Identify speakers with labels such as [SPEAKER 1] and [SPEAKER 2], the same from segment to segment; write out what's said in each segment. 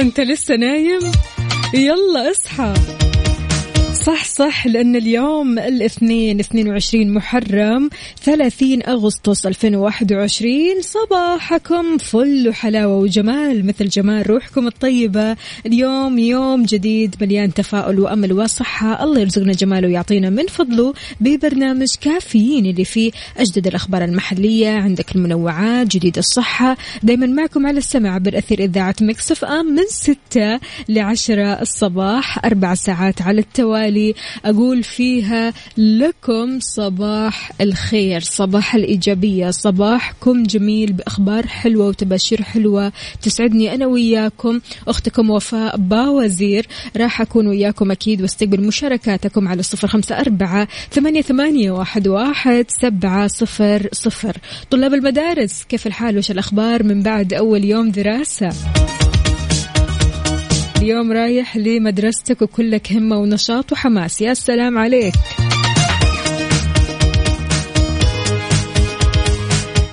[SPEAKER 1] انت لسه نايم؟ يلا اصحى. صح صح لأن اليوم الاثنين 22 محرم 30 أغسطس 2021 صباحكم فل وحلاوة وجمال مثل جمال روحكم الطيبة. اليوم يوم جديد مليان تفاؤل وأمل وصحة. الله يرزقنا جماله ويعطينا من فضله ببرنامج كافيين اللي فيه أجدد الأخبار المحلية. عندك المنوعات جديد الصحة. دايما معكم على السمع أثير إذاعة مكسف أم من 6 ل 10 الصباح. أربع ساعات على التوالي. أقول فيها لكم صباح الخير صباح الإيجابية صباحكم جميل بأخبار حلوة وتباشير حلوة تسعدني أنا وياكم. أختكم وفاء باوزير راح أكون وياكم أكيد واستقبل مشاركاتكم على صفر خمسة أربعة ثمانية, ثمانية واحد, واحد سبعة صفر صفر. طلاب المدارس كيف الحال؟ وش الأخبار؟ من بعد أول يوم دراسة. اليوم رايح لمدرستك وكلك همة ونشاط وحماس. يا سلام عليك.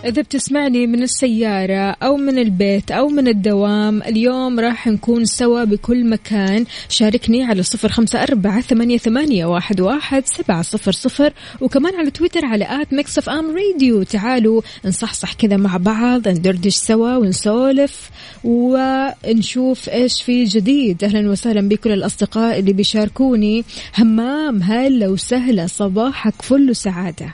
[SPEAKER 1] إذا بتسمعني من السيارة أو من البيت أو من الدوام اليوم راح نكون سوا بكل مكان. شاركني على صفر خمسة أربعة ثمانية, ثمانية واحد, واحد سبعة صفر صفر وكمان على تويتر على at Mix FM Radio. تعالوا نصحصح كذا مع بعض ندردش سوا ونسولف ونشوف إيش في جديد. أهلا وسهلا بكل الأصدقاء اللي بيشاركوني. همام هلا وسهلا صباحك فل سعادة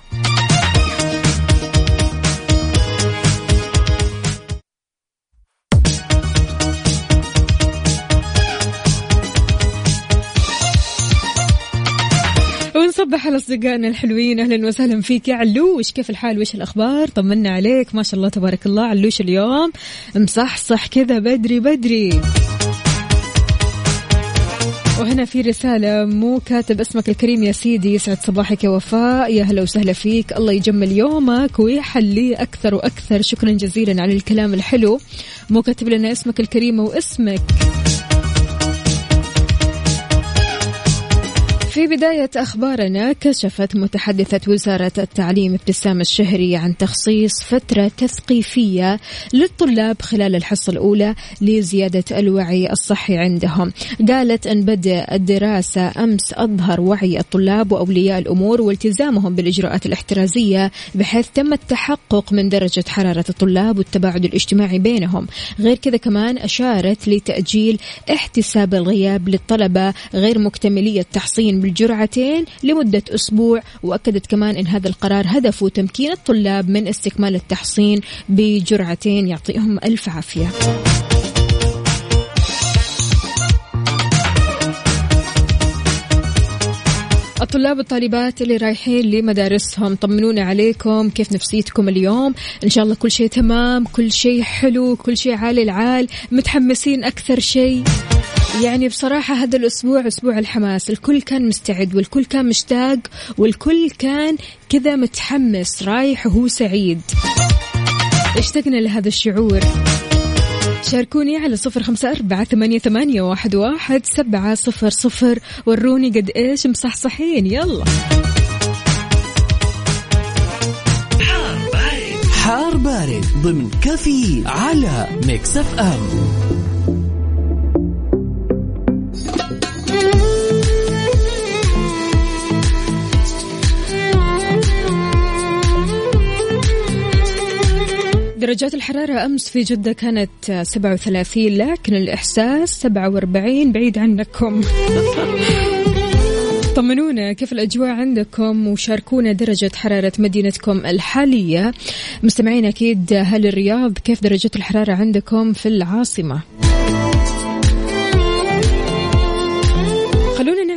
[SPEAKER 1] ونصبح على اصدقائنا الحلوين أهلا وسهلا فيك يا علوش كيف الحال؟ وش الأخبار؟ طمنا عليك. ما شاء الله تبارك الله. علوش اليوم مصحصح كذا بدري بدري. وهنا في رسالة مو كاتب اسمك الكريم يا سيدي يسعد صباحك يا وفاء. يا هلا وسهلا فيك. الله يجمل يومك ويحليه أكثر وأكثر. شكرا جزيلا على الكلام الحلو. مو كاتب لنا اسمك الكريم واسمك. في بداية أخبارنا كشفت متحدثة وزارة التعليم ابتسام الشهري عن تخصيص فترة تثقيفية للطلاب خلال الحصة الأولى لزيادة الوعي الصحي عندهم. قالت أن بدء الدراسة أمس أظهر وعي الطلاب وأولياء الأمور والتزامهم بالإجراءات الاحترازية بحيث تم التحقق من درجة حرارة الطلاب والتباعد الاجتماعي بينهم. غير كذا كمان أشارت لتأجيل احتساب الغياب للطلبة غير مكتملي التحصين بالجرعتين لمدة أسبوع وأكدت كمان أن هذا القرار هدفه تمكين الطلاب من استكمال التحصين بجرعتين يعطيهم ألف عافية. الطلاب والطالبات اللي رايحين لمدارسهم طمنونا عليكم كيف نفسيتكم اليوم؟ إن شاء الله كل شيء تمام كل شيء حلو كل شيء عالي العال متحمسين أكثر شيء. يعني بصراحة هذا الأسبوع أسبوع الحماس الكل كان مستعد والكل كان مشتاق والكل كان كذا متحمس رايح وهو سعيد. اشتقنا لهذا الشعور. شاركوني على صفر خمسة أربعة ثمانية, ثمانية واحد, واحد سبعة صفر صفر. وروني قد إيش مصحصحين يلا.
[SPEAKER 2] حار بارد. ضمن كافيين على Mix FM.
[SPEAKER 1] درجات الحرارة أمس في جدة كانت 37 لكن الإحساس 47 بعيد عنكم. طمنونا كيف الأجواء عندكم وشاركونا درجة حرارة مدينتكم الحالية. مستمعين أكيد هل الرياض كيف درجة الحرارة عندكم في العاصمة؟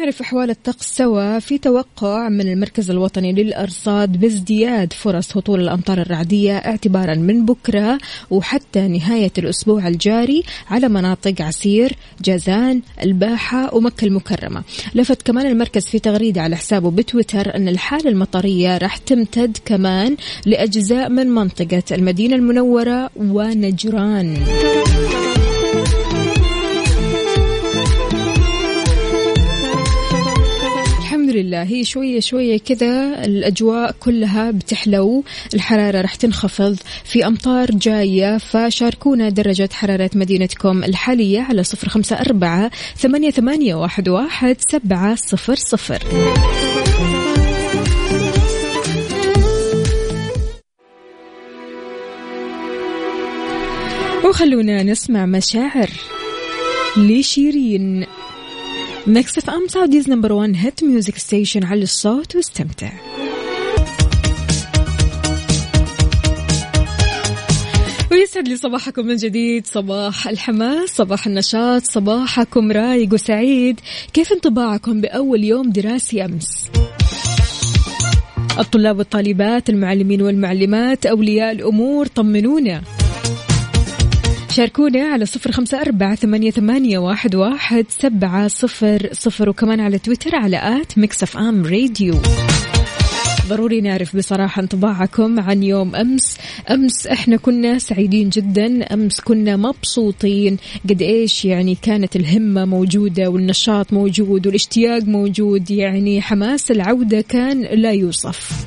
[SPEAKER 1] نعرف أحوال الطقس سوا في توقع من المركز الوطني للأرصاد بازدياد فرص هطول الأمطار الرعدية اعتبارا من بكرة وحتى نهاية الأسبوع الجاري على مناطق عسير جازان الباحة ومكة المكرمة. لفت كمان المركز في تغريدة على حسابه بتويتر أن الحالة المطرية راح تمتد كمان لأجزاء من منطقة المدينة المنورة ونجران. لله. هي شوية شوية كذا الأجواء كلها بتحلو. الحرارة راح تنخفض. في أمطار جاية. فشاركونا درجة حرارة مدينتكم الحالية على صفر خمسة أربعة ثمانية, ثمانية واحد, واحد سبعة صفر صفر. وخلونا نسمع مشاعر لشيرين. Mix FM Saudi's number 1 hit music station على الصوت واستمتع. ويسعد لي صباحكم من جديد. صباح الحماس صباح النشاط صباحكم رايق وسعيد. كيف انطباعكم بأول يوم دراسي أمس؟ الطلاب والطالبات المعلمين والمعلمات أولياء الأمور طمنونا. شاركونا على صفر خمسة أربعة ثمانية, ثمانية واحد, واحد سبعة صفر صفر وكمان على تويتر على at Mix FM Radio. ضروري نعرف بصراحة انطباعكم عن يوم أمس. أمس إحنا كنا سعيدين جدا. أمس كنا مبسوطين. قد إيش يعني كانت الهمة موجودة والنشاط موجود والاشتياق موجود. يعني حماس العودة كان لا يوصف.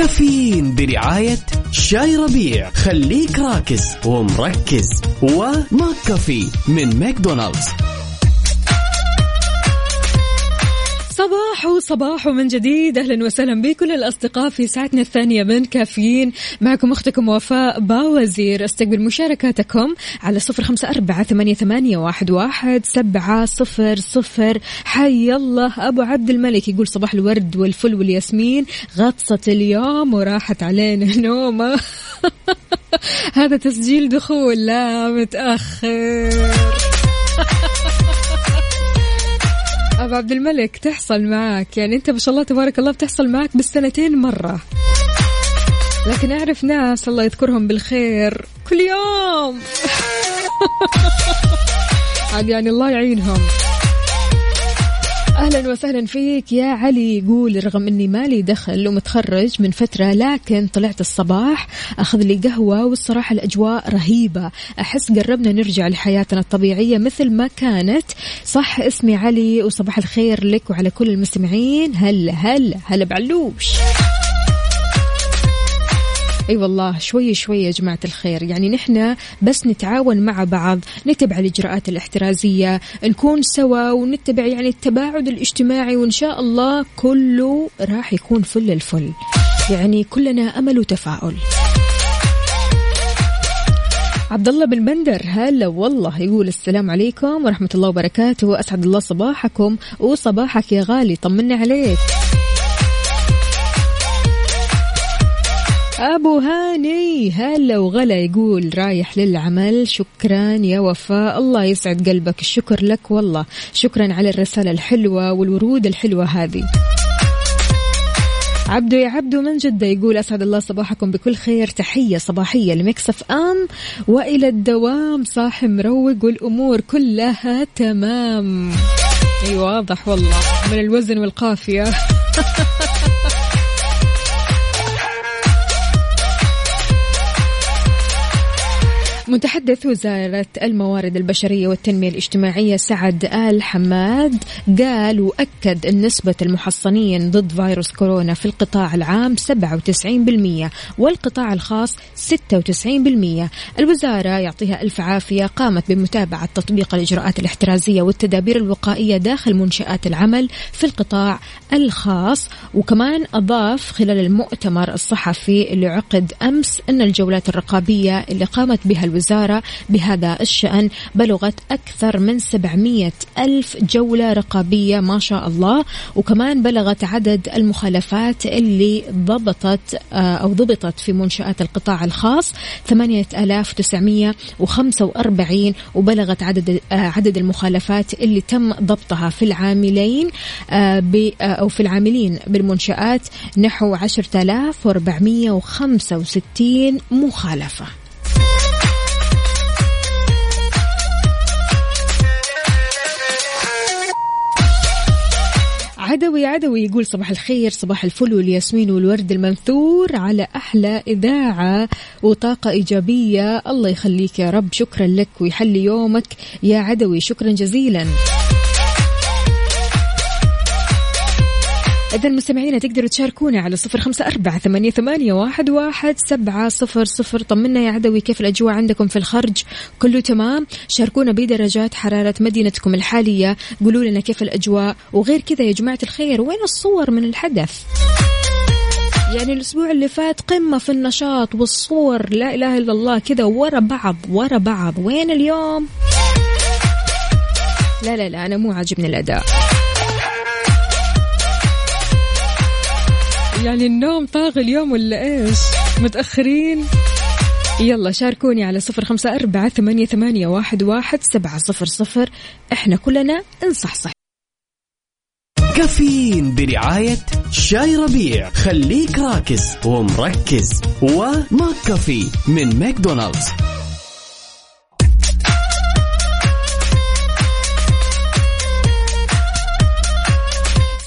[SPEAKER 3] كافيين برعاية شاي ربيع. خليك راكز ومركز. و McCafé من ماكدونالدز.
[SPEAKER 1] صباح صباح من جديد. أهلا وسهلا بكل الأصدقاء في ساعتنا الثانية من كافيين. معكم أختكم وفاء باوزير. أستقبل مشاركاتكم على صفر خمسة أربعة ثمانية, ثمانية واحد, واحد سبعة صفر صفر. حي الله. أبو عبد الملك يقول صباح الورد والفل والياسمين. غطست اليوم وراحت علينا نومة. هذا تسجيل دخول لا متأخر. أبو عبد الملك تحصل معك يعني أنت ما شاء الله تبارك الله بتحصل معك بالسنتين مرة. لكن أعرف ناس الله يذكرهم بالخير كل يوم. عاد يعني الله يعينهم. أهلا وسهلا فيك يا علي. يقول رغم إني مالي دخل ومتخرج من فترة لكن طلعت الصباح أخذ لي قهوة والصراحة الأجواء رهيبة. أحس قربنا نرجع لحياتنا الطبيعية مثل ما كانت. صح اسمي علي وصباح الخير لك وعلى كل المستمعين. هلا هلا هلا بعلوش. أي والله شوي شوي يا جماعة الخير. يعني نحن بس نتعاون مع بعض نتبع الإجراءات الاحترازية نكون سوا ونتبع يعني التباعد الاجتماعي وإن شاء الله كله راح يكون فل الفل. يعني كلنا أمل وتفاؤل. عبد الله بن بندر هلا والله يقول السلام عليكم ورحمة الله وبركاته. أسعد الله صباحكم وصباحك يا غالي طمنا عليك. أبو هاني هلا وغلا يقول رايح للعمل شكرا يا وفاء. الله يسعد قلبك الشكر لك والله. شكرا على الرسالة الحلوة والورود الحلوة هذه. عبدو يا عبدو من جدة يقول أسعد الله صباحكم بكل خير. تحية صباحية لمكسف أم وإلى الدوام. صاحي مروق والأمور كلها تمام. أي واضح والله من الوزن والقافية. متحدث وزارة الموارد البشرية والتنمية الاجتماعية سعد آل حماد قال وأكد أن نسبة المحصنين ضد فيروس كورونا في القطاع العام 97% والقطاع الخاص 96% الوزارة يعطيها ألف عافية قامت بمتابعة تطبيق الإجراءات الاحترازية والتدابير الوقائية داخل منشآت العمل في القطاع الخاص وكمان أضاف خلال المؤتمر الصحفي اللي عقد أمس أن الجولات الرقابية اللي قامت بها الوزارة بهذا الشأن بلغت أكثر من 700 ألف جولة رقابية ما شاء الله وكمان بلغت عدد المخالفات اللي ضبطت آه، أو ضبطت في منشآت القطاع الخاص 8945 وبلغت عدد آه، عدد المخالفات اللي تم ضبطها في العاملين آه، أو في العاملين بالمنشآت نحو 10465 مخالفة. عدوي عدوي يقول صباح الخير صباح الفل والياسمين والورد المنثور على أحلى إذاعة وطاقة إيجابية. الله يخليك يا رب شكرا لك ويحلي يومك. يا عدوي شكرا جزيلا. إذا مستمعينا تقدروا تشاركونا على صفر خمسة أربعة ثمانية, ثمانية واحد, واحد سبعة صفر صفر. طمنا يا عدوي كيف الأجواء عندكم في الخرج؟ كله تمام؟ شاركونا بدرجات حرارة مدينتكم الحالية. قولوا لنا كيف الأجواء؟ وغير كذا يا جماعة الخير وين الصور من الحدث؟ يعني الأسبوع اللي فات قمة في النشاط والصور لا إله إلا الله كذا ورا بعض ورا بعض. وين اليوم؟ لا لا لا أنا مو عاجبني الأداء. يعني النوم طاغي اليوم ولا إيش؟ متأخرين. يلا شاركوني على صفر خمسة أربعة ثمانية, ثمانية واحد, واحد سبعة صفر صفر. إحنا كلنا نصحصح.
[SPEAKER 3] كافيين برعاية شاي ربيع. خليك راكز ومركز. و McCafé من ماكدونالدز.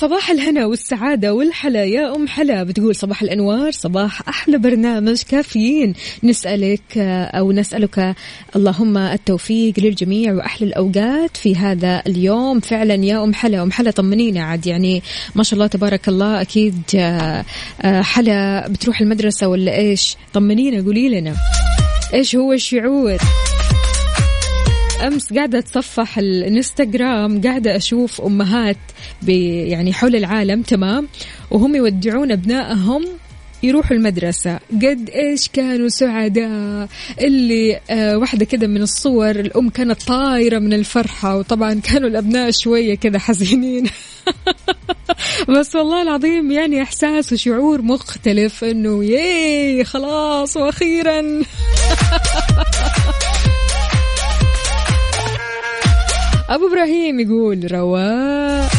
[SPEAKER 1] صباح الهنا والسعادة والحلا. يا أم حلا بتقول صباح الأنوار صباح أحلى برنامج كافيين. نسألك آه، أو نسألك اللهم التوفيق للجميع وأحلى الأوقات في هذا اليوم. فعلا يا أم حلا أم حلا طمنينا عاد. يعني ما شاء الله تبارك الله أكيد آه، آه، حلا بتروح المدرسة ولا إيش؟ طمنينا قولي لنا. إيش هو الشعور؟ أمس قاعدة أتصفح الإنستغرام قاعدة أشوف أمهات يعني حول العالم تمام؟ وهم يودعون أبنائهم يروحوا المدرسة. قد إيش كانوا سعداء؟ اللي آه واحدة كده من الصور الأم كانت طايرة من الفرحة وطبعا كانوا الأبناء شوية كده حزينين. بس والله العظيم يعني إحساس وشعور مختلف إنه ياي خلاص وأخيرا. أبو إبراهيم يقول رواق.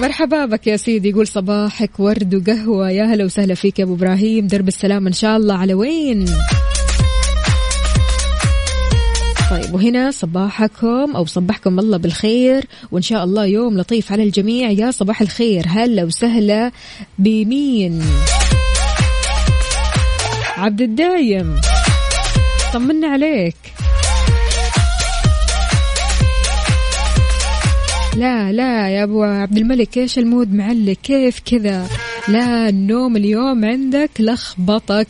[SPEAKER 1] مرحبا بك يا سيدي يقول صباحك ورد وقهوة. يا هلا وسهلا فيك يا أبو إبراهيم درب السلام إن شاء الله. على وين؟ طيب وهنا صباحكم أو صبحكم الله بالخير وإن شاء الله يوم لطيف على الجميع. يا صباح الخير هلا وسهلا بمين؟ عبد الدايم. طمنا عليك. لا لا يا أبو عبد الملك إيش ال mood معلق؟ كيف كذا؟ لا النوم اليوم عندك لخبطك.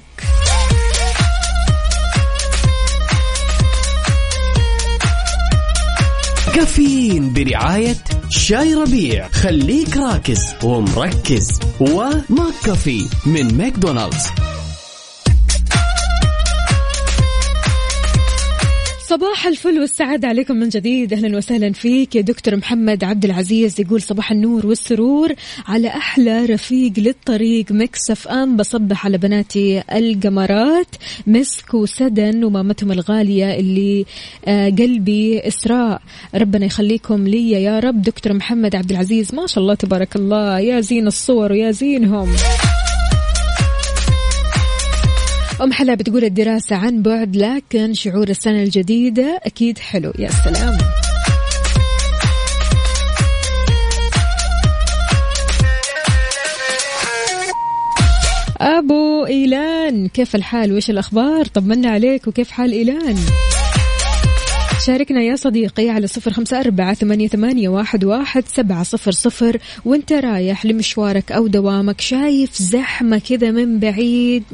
[SPEAKER 3] كافيين برعاية شاي ربيع. خليك راكز ومركز. و McCafé من ماكدونالدز.
[SPEAKER 1] صباح الفل والسعادة عليكم من جديد. أهلا وسهلا فيك يا دكتور محمد عبد العزيز يقول صباح النور والسرور على أحلى رفيق للطريق. مكسف أم بصبح على بناتي القمرات. مسك وسدن ومامتهم الغالية اللي آه قلبي إسراء. ربنا يخليكم لي يا رب. دكتور محمد عبد العزيز ما شاء الله تبارك الله. يا زين الصور ويا زينهم. أم حلا بتقول الدراسة عن بعد لكن شعور السنة الجديدة أكيد حلو. يا سلام. أبو ألو إيلان كيف الحال؟ وإيش الأخبار؟ طمنا عليك وكيف حال إيلان؟ شاركنا يا صديقي على صفر خمسة أربعة ثمانية, ثمانية واحد, واحد سبعة صفر صفر. وانت رايح لمشوارك أو دوامك شايف زحمة كذا من بعيد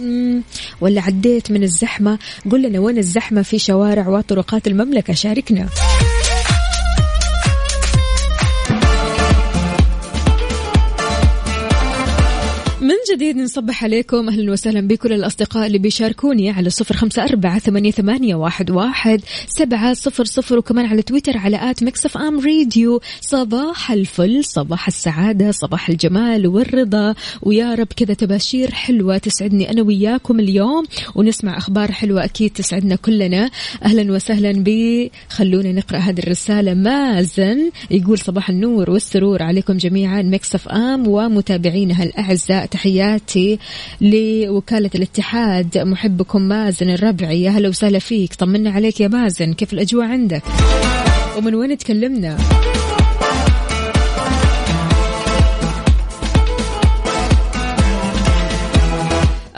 [SPEAKER 1] ولا عديت من الزحمة؟ قل لنا وين الزحمة في شوارع وطرقات المملكة شاركنا. من جديد نصبح عليكم أهلا وسهلا بكل الأصدقاء اللي بيشاركوني على صفر خمسة أربعة ثمانية, ثمانية واحد, واحد سبعة صفر صفر وكمان على تويتر على at Mix FM Radio صباح الفل صباح السعادة صباح الجمال والرضا. ويا رب كذا تباشير حلوة تسعدني أنا وياكم اليوم. ونسمع أخبار حلوة أكيد تسعدنا كلنا. أهلا وسهلا بي. خلونا نقرأ هذه الرسالة. مازن يقول صباح النور والسرور عليكم جميعا. Mix FM ومتابعينها الأعزاء. تحياتي لوكالة الاتحاد. محبكم مازن الربعي. يا هلا وسهلا فيك. طمنا عليك يا مازن. كيف الأجواء عندك؟ ومن وين تكلمنا؟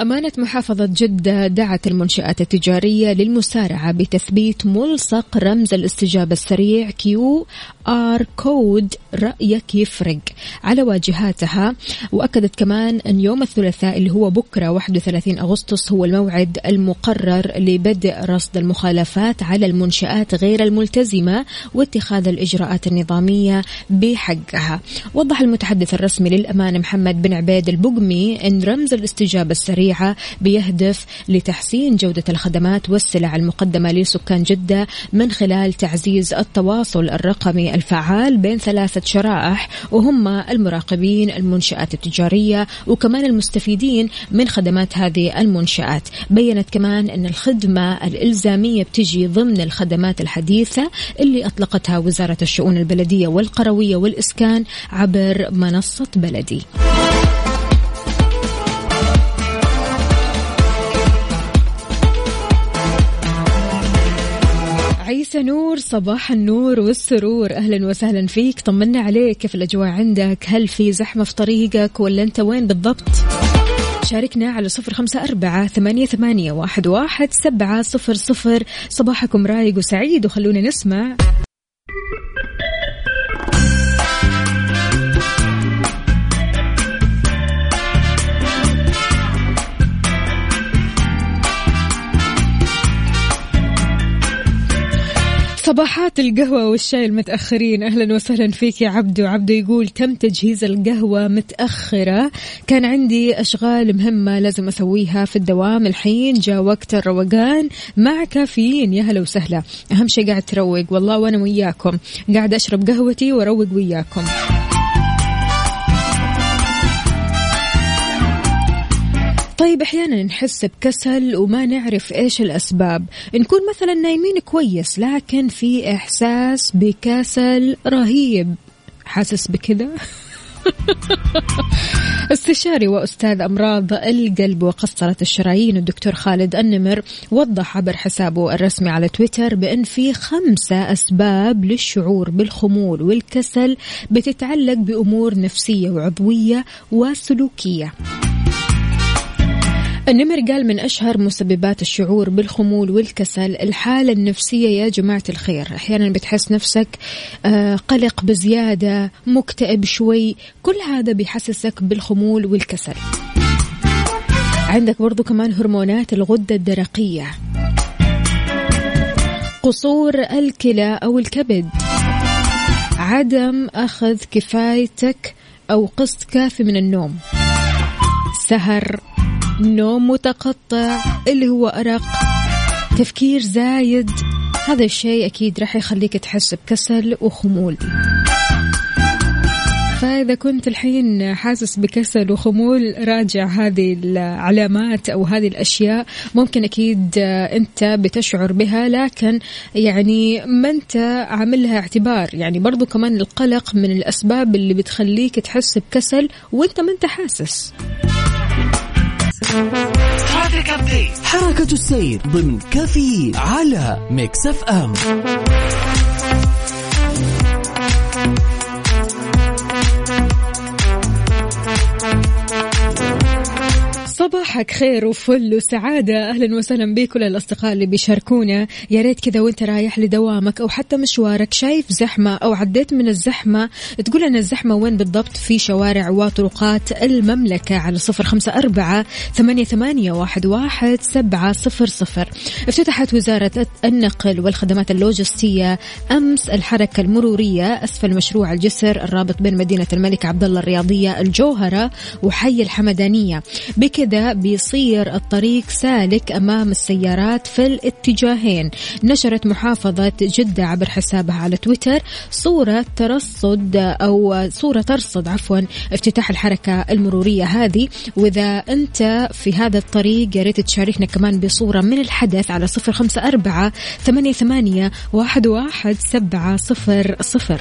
[SPEAKER 1] أمانة محافظة جدة دعت المنشآت التجارية للمسارعة بتثبيت ملصق رمز الاستجابة السريع QR code رأيك يفرق على واجهاتها. وأكدت كمان أن يوم الثلاثاء اللي هو بكرة 31 أغسطس هو الموعد المقرر لبدء رصد المخالفات على المنشآت غير الملتزمة واتخاذ الإجراءات النظامية بحقها. وضح المتحدث الرسمي للأمانة محمد بن عبيد البقمي أن رمز الاستجابة السريعة بيهدف لتحسين جودة الخدمات والسلع المقدمة لسكان جدة من خلال تعزيز التواصل الرقمي الفعال بين ثلاثة شرائح وهم المراقبين المنشآت التجارية وكمان المستفيدين من خدمات هذه المنشآت. بينت كمان أن الخدمة الإلزامية بتجي ضمن الخدمات الحديثة اللي أطلقتها وزارة الشؤون البلدية والقروية والإسكان عبر منصة بلدي. عيسى نور؟ صباح النور والسرور. أهلا وسهلا فيك. طمنا عليك. كيف الأجواء عندك؟ هل في زحمة في طريقك ولا أنت وين بالضبط؟ شاركنا على صفر خمسة أربعة ثمانية, ثمانية واحد, واحد سبعة صفر صفر. صباحكم رايق وسعيد وخلونا نسمع. صباحات القهوة والشاي المتأخرين. أهلا وسهلا فيك يا عبدو. عبدو يقول تم تجهيز القهوة متأخرة؟ كان عندي أشغال مهمة لازم أسويها في الدوام. الحين جاء وقت الروقان مع كافيين. يا هلا وسهلا. أهم شيء قاعد تروق. والله وأنا وياكم. قاعد أشرب قهوتي وأروق وياكم. طيب أحيانا نحس بكسل وما نعرف إيش الأسباب. نكون مثلا نايمين كويس لكن في إحساس بكسل رهيب. حاسس بكذا؟ استشاري وأستاذ أمراض القلب وقسطره الشرايين الدكتور خالد النمر وضح عبر حسابه الرسمي على تويتر بأن في خمسة أسباب للشعور بالخمول والكسل بتتعلق بأمور نفسية وعضوية وسلوكية. النمر قال من أشهر مسببات الشعور بالخمول والكسل الحالة النفسية يا جماعة الخير. أحيانا بتحس نفسك آه، قلق بزيادة مكتئب شوي. كل هذا بيحسسك بالخمول والكسل. عندك برضو كمان هرمونات الغدة الدرقية. قصور الكلى أو الكبد. عدم أخذ كفايتك أو قسط كافي من النوم. سهر نوم متقطع اللي هو أرق تفكير زايد. هذا الشيء أكيد راح يخليك تحس بكسل وخمول. فإذا كنت الحين حاسس بكسل وخمول راجع هذه العلامات أو هذه الأشياء. ممكن أكيد أنت بتشعر بها لكن يعني ما أنت عامل لها اعتبار. يعني برضو كمان القلق من الأسباب اللي بتخليك تحس بكسل وأنت ما أنت حاسس.
[SPEAKER 3] حركة السير ضمن كافيين على Mix
[SPEAKER 1] FM. صباحك خير وفل وسعادة. أهلا وسهلا بكل الأصدقاء اللي بيشاركونا. يا ريت كذا وانت رايح لدوامك أو حتى مشوارك شايف زحمة أو عديت من الزحمة تقول لنا الزحمة وين بالضبط؟ في شوارع وطرقات المملكة على صفر خمسة أربعة ثمانية, ثمانية واحد, واحد سبعة صفر صفر. افتتحت وزارة النقل والخدمات اللوجستية أمس الحركة المرورية أسفل مشروع الجسر الرابط بين مدينة الملك عبد الله الرياضية الجوهرة وحي الحمدانية. بكذا بيصير الطريق سالك أمام السيارات في الاتجاهين. نشرت محافظة جدة عبر حسابها على تويتر صورة ترصد أو صورة ترصد عفوا افتتاح الحركة المرورية هذه. وإذا أنت في هذا الطريق يا ريت تشاركنا كمان بصورة من الحدث على صفر خمسة أربعة ثمانية, ثمانية واحد, واحد سبعة صفر صفر.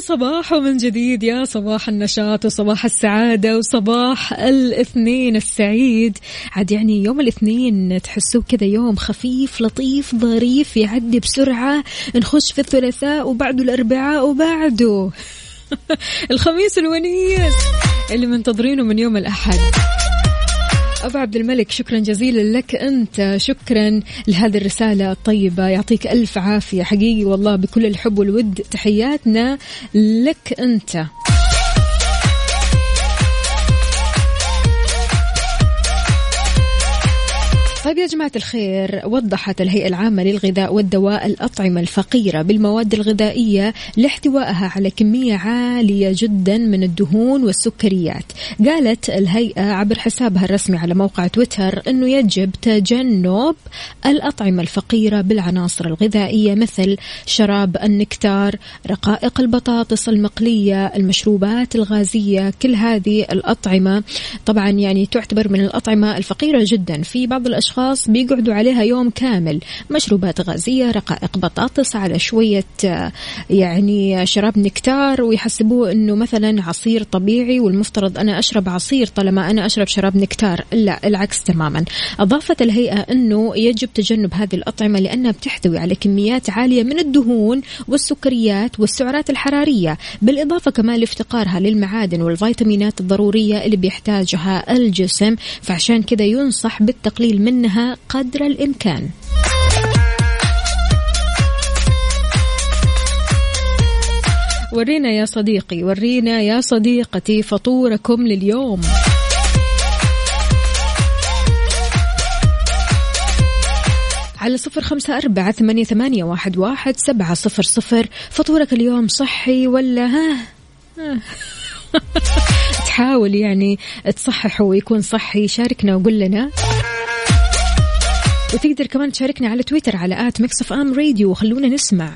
[SPEAKER 1] صباح ومن جديد يا صباح النشاط وصباح السعادة وصباح الاثنين السعيد. عاد يعني يوم الاثنين تحسوه كذا يوم خفيف لطيف ظريف يعدي بسرعة. نخش في الثلاثاء وبعده الأربعاء وبعده. الخميس الونيس اللي منتظرينه من يوم الأحد. أبو عبد الملك شكرا جزيلا لك. أنت شكرا لهذه الرسالة الطيبة. يعطيك ألف عافية. حقيقي والله بكل الحب والود. تحياتنا لك أنت. طيب يا جماعة الخير وضحت الهيئة العامة للغذاء والدواء الأطعمة الفقيرة بالمواد الغذائية لاحتوائها على كمية عالية جدا من الدهون والسكريات. قالت الهيئة عبر حسابها الرسمي على موقع تويتر أنه يجب تجنب الأطعمة الفقيرة بالعناصر الغذائية مثل شراب النكتار رقائق البطاطس المقلية المشروبات الغازية كل هذه الأطعمة. طبعا يعني تعتبر من الأطعمة الفقيرة جدا في بعض الأشخاص. بيقعدوا عليها يوم كامل. مشروبات غازية رقائق بطاطس على شوية آه، يعني شراب نكتار ويحسبوه أنه مثلا عصير طبيعي والمفترض أنا أشرب عصير طالما أنا أشرب شراب نكتار. لا العكس تماما. أضافت الهيئة أنه يجب تجنب هذه الأطعمة لأنها بتحتوي على كميات عالية من الدهون والسكريات والسعرات الحرارية. بالإضافة كمان لافتقارها للمعادن والفيتامينات الضرورية اللي بيحتاجها الجسم. فعشان كذا ينصح بالتقليل منها قدر الإمكان. ورينا يا صديقي ورينا يا صديقتي فطوركم لليوم. على صفر خمسة أربعة ثمانية, ثمانية واحد, واحد سبعة صفر صفر. فطورك اليوم صحي ولا ها. تحاول يعني تصحصح ويكون صحي. شاركنا وقول لنا. وتقدر كمان تشاركنا على تويتر على at Mix FM Radio وخلونا نسمع.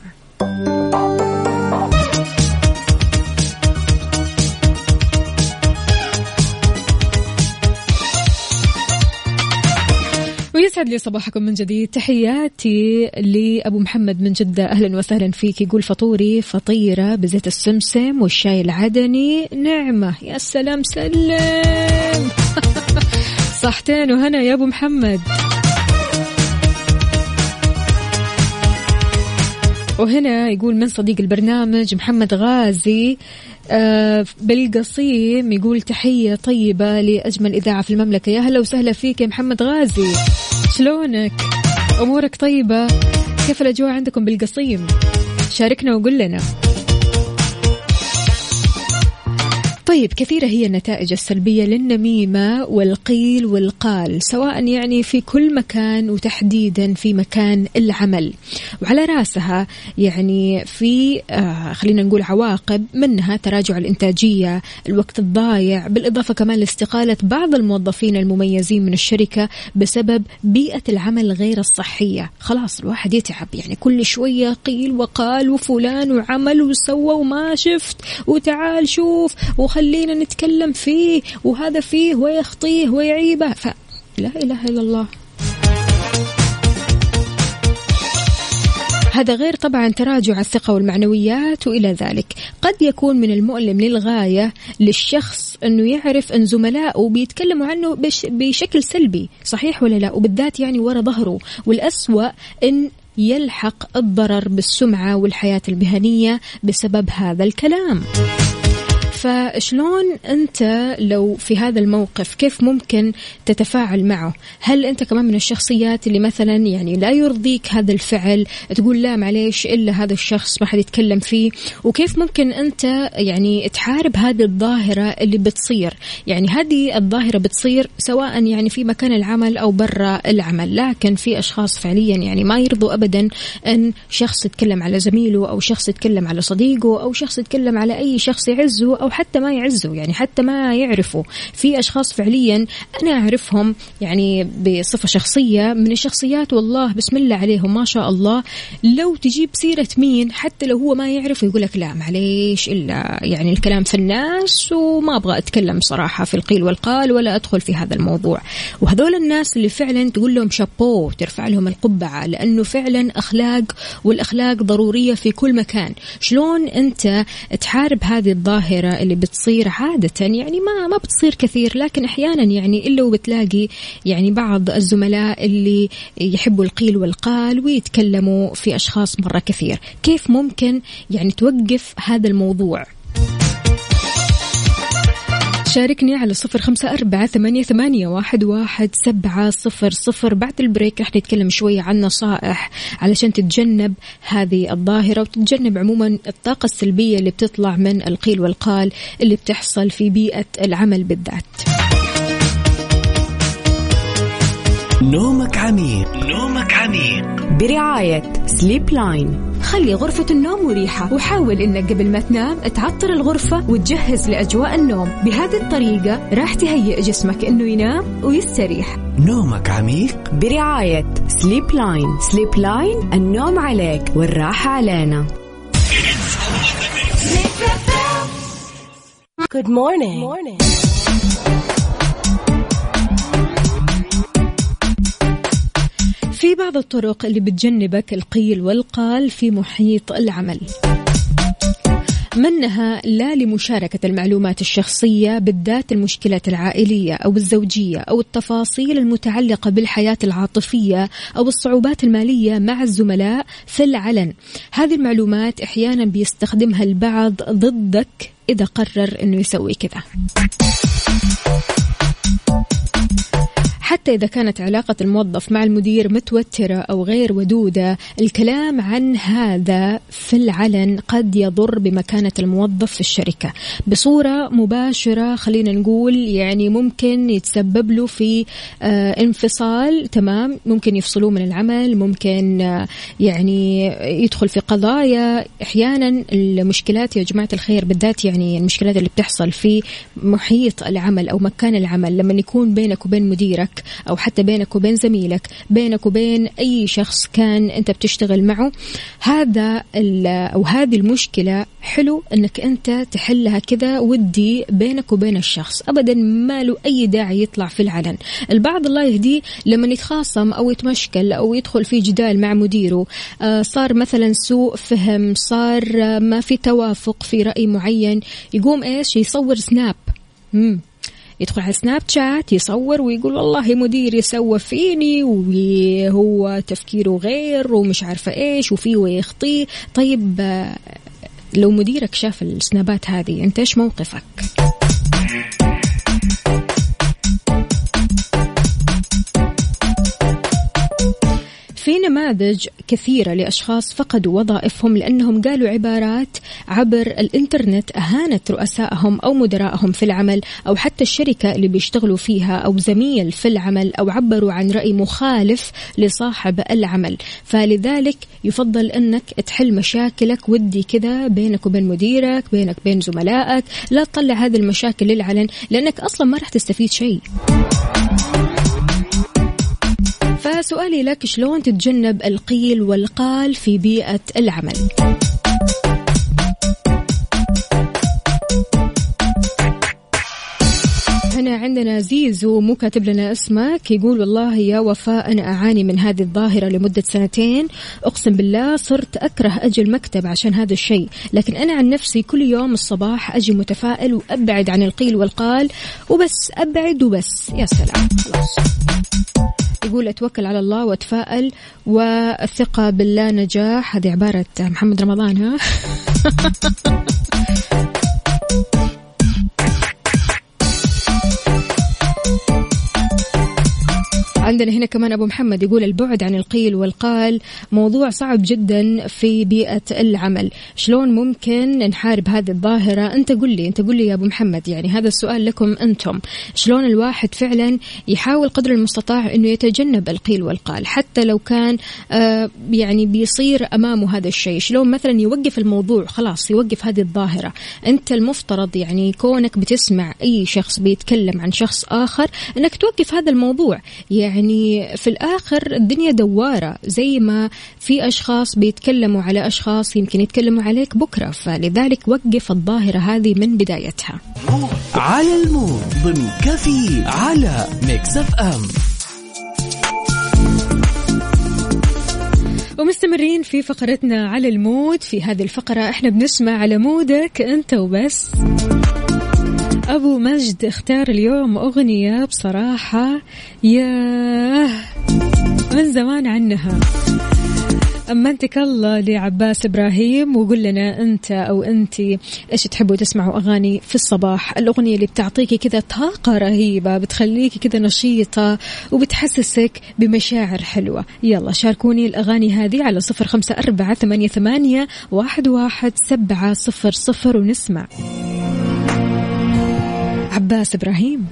[SPEAKER 1] ويسعد لي صباحكم من جديد. تحياتي لأبو محمد من جدة. أهلا وسهلا فيك. يقول فطوري فطيرة بزيت السمسم والشاي العدني. نعمة. يا سلام سلم. صحتين وهنا يا أبو محمد. وهنا يقول من صديق البرنامج محمد غازي آه بالقصيم يقول تحية طيبة لأجمل إذاعة في المملكة. يا هلا وسهلا فيك يا محمد غازي. شلونك؟ أمورك طيبة؟ كيف الأجواء عندكم بالقصيم؟ شاركنا وقول لنا. طيب كثيرة هي النتائج السلبية للنميمة والقيل والقال سواء يعني في كل مكان وتحديدا في مكان العمل. وعلى رأسها يعني في آه خلينا نقول عواقب منها تراجع الإنتاجية الوقت الضايع بالإضافة كمان لاستقالة بعض الموظفين المميزين من الشركة بسبب بيئة العمل غير الصحية. خلاص الواحد يتعب يعني كل شوية قيل وقال وفلان وعمل وسوى وما شفت وتعال شوف وخلينا نتكلم فيه وهذا فيه ويخطيه ويعيبه. ف لا إله إلا الله. هذا غير طبعا تراجع الثقة والمعنويات وإلى ذلك. قد يكون من المؤلم للغاية للشخص أنه يعرف أن زملائه بيتكلموا عنه بش بشكل سلبي صحيح ولا لا؟ وبالذات يعني ورا ظهره. والأسوأ أن يلحق الضرر بالسمعة والحياة المهنية بسبب هذا الكلام. فشلون أنت لو في هذا الموقف كيف ممكن تتفاعل معه؟ هل أنت كمان من الشخصيات اللي مثلا يعني لا يرضيك هذا الفعل تقول لا معليش إلا هذا الشخص ما حد يتكلم فيه؟ وكيف ممكن أنت يعني تحارب هذه الظاهرة اللي بتصير؟ يعني هذه الظاهرة بتصير سواء يعني في مكان العمل أو برا العمل لكن في أشخاص فعليا يعني ما يرضوا ابدا أن شخص يتكلم على زميله أو شخص يتكلم على صديقه أو شخص يتكلم على أي شخص يعزه أو حتى ما يعزه يعني حتى ما يعرفه في أشخاص فعليا أنا أعرفهم يعني بصفة شخصية من الشخصيات والله بسم الله عليهم ما شاء الله. لو تجيب سيرة مين؟ حتى لو هو ما يعرف يقول لك لا معليش إلا يعني الكلام في الناس وما أبغى أتكلم صراحة في القيل والقال ولا أدخل في هذا الموضوع. وهذول الناس اللي فعلا تقول لهم شابو ترفع لهم القبعة لأنه فعلا أخلاق والأخلاق ضرورية في كل مكان. شلون أنت تحارب هذه الظاهرة اللي بتصير عادة يعني ما ما بتصير كثير لكن أحيانا يعني إلا وبتلاقي يعني بعض الزملاء اللي يحبوا القيل والقال ويتكلموا في أشخاص مرة كثير. كيف ممكن يعني توقف هذا الموضوع؟ شاركني على صفر خمسة أربعة ثمانية, ثمانية واحد, واحد سبعة صفر صفر. بعد البريك رح نتكلم شوية عن نصائح علشان تتجنب هذه الظاهرة وتتجنب عموما الطاقة السلبية اللي بتطلع من القيل والقال اللي بتحصل في بيئة العمل بالذات.
[SPEAKER 3] نومك عميق. نومك عميق.
[SPEAKER 4] برعاية Sleep Line
[SPEAKER 1] خلي غرفة النوم مريحة. وحاول إنك قبل ما تنام تعطر الغرفة وتجهز لأجواء النوم. بهذه الطريقة راح تهيئ جسمك إنه ينام ويستريح.
[SPEAKER 3] نومك عميق؟
[SPEAKER 4] برعاية Sleep Line Sleep Line النوم عليك والراحة علينا.
[SPEAKER 5] Good morning. Good morning.
[SPEAKER 1] في بعض الطرق اللي بتجنبك القيل والقال في محيط العمل. منها لا لمشاركة المعلومات الشخصية بالذات المشكلات العائلية أو الزوجية أو التفاصيل المتعلقة بالحياة العاطفية أو الصعوبات المالية مع الزملاء في العلن. هذه المعلومات أحيانا بيستخدمها البعض ضدك إذا قرر أنه يسوي كذا. حتى إذا كانت علاقة الموظف مع المدير متوترة أو غير ودودة الكلام عن هذا في العلن قد يضر بمكانة الموظف في الشركة. بصورة مباشرة خلينا نقول يعني ممكن يتسبب له في آه انفصال تمام؟ ممكن يفصلوه من العمل ممكن آه يعني يدخل في قضايا. أحيانا المشكلات يا جماعة الخير بالذات يعني المشكلات اللي بتحصل في محيط العمل أو مكان العمل لما يكون بينك وبين مديرك أو حتى بينك وبين زميلك بينك وبين أي شخص كان أنت بتشتغل معه. هذا أو هذه المشكلة حلو إنك أنت تحلها كذا ودي بينك وبين الشخص. ابدا ما له أي داعي يطلع في العلن. البعض الله يهديه لما يتخاصم أو يتمشكل أو يدخل في جدال مع مديره. آه صار مثلا سوء فهم صار آه ما في توافق في رأي معين. يقوم إيش؟ يصور سناب مم. يدخل على سناب شات يصور ويقول والله مديري سوى فيني وهو تفكيره غير ومش عارفة إيش وفيه ويخطيه طيب آه، لو مديرك شاف السنابات هذه أنت إيش موقفك؟ في نماذج كثيرة لأشخاص فقدوا وظائفهم لأنهم قالوا عبارات عبر الإنترنت أهانت رؤسائهم أو مدراءهم في العمل أو حتى الشركة اللي بيشتغلوا فيها أو زميل في العمل أو عبروا عن رأي مخالف لصاحب العمل. فلذلك يفضل أنك تحل مشاكلك ودي كذا بينك وبين مديرك بينك بين زملائك لا تطلع هذه المشاكل للعلن لأنك أصلا ما راح تستفيد شيء. فسؤالي لك شلون تتجنب القيل والقال في بيئة العمل؟ عندنا زيزو مو كاتب لنا اسمك يقول والله يا وفاء أنا أعاني من هذه الظاهرة لمدة سنتين. أقسم بالله صرت أكره أجي المكتب عشان هذا الشيء لكن أنا عن نفسي كل يوم الصباح أجي متفائل وأبعد عن القيل والقال وبس أبعد وبس. يا سلام. خلاص يقول أتوكل على الله وأتفائل والثقه بالله نجاح. هذه عبارة محمد رمضان ها؟ عندنا هنا كمان أبو محمد يقول البعد عن القيل والقال موضوع صعب جدا في بيئة العمل. شلون ممكن نحارب هذه الظاهرة؟ أنت قل لي أنت قل لي يا أبو محمد يعني هذا السؤال لكم أنتم. شلون الواحد فعلا يحاول قدر المستطاع إنه يتجنب القيل والقال؟ حتى لو كان آه يعني بيصير أمامه هذا الشيء. شلون مثلا يوقف الموضوع خلاص يوقف هذه الظاهرة؟ أنت المفترض يعني كونك بتسمع أي شخص بيتكلم عن شخص آخر إنك توقف هذا الموضوع. يعني في الآخر الدنيا دوارة زي ما في أشخاص بيتكلموا على أشخاص يمكن يتكلموا عليك بكرة فلذلك وقف الظاهرة هذه من بدايتها.
[SPEAKER 3] على ال mood ضمن كفي على Mix FM
[SPEAKER 1] ومستمرين في فقرتنا على ال mood في هذه الفقرة إحنا بنسمع على mood ك أنت وبس. أبو مجد اختار اليوم أغنية بصراحة ياه من زمان عنها. أمنتك الله لعباس إبراهيم وقول لنا أنت أو أنت إيش تحبوا تسمعوا أغاني في الصباح؟ الأغنية اللي بتعطيكي كذا طاقة رهيبة بتخليكي كذا نشيطة وبتحسسك بمشاعر حلوة. يلا شاركوني الأغاني هذه على صفر خمسة أربعة ثمانية, ثمانية واحد, واحد سبعة صفر صفر ونسمع. عباس إبراهيم.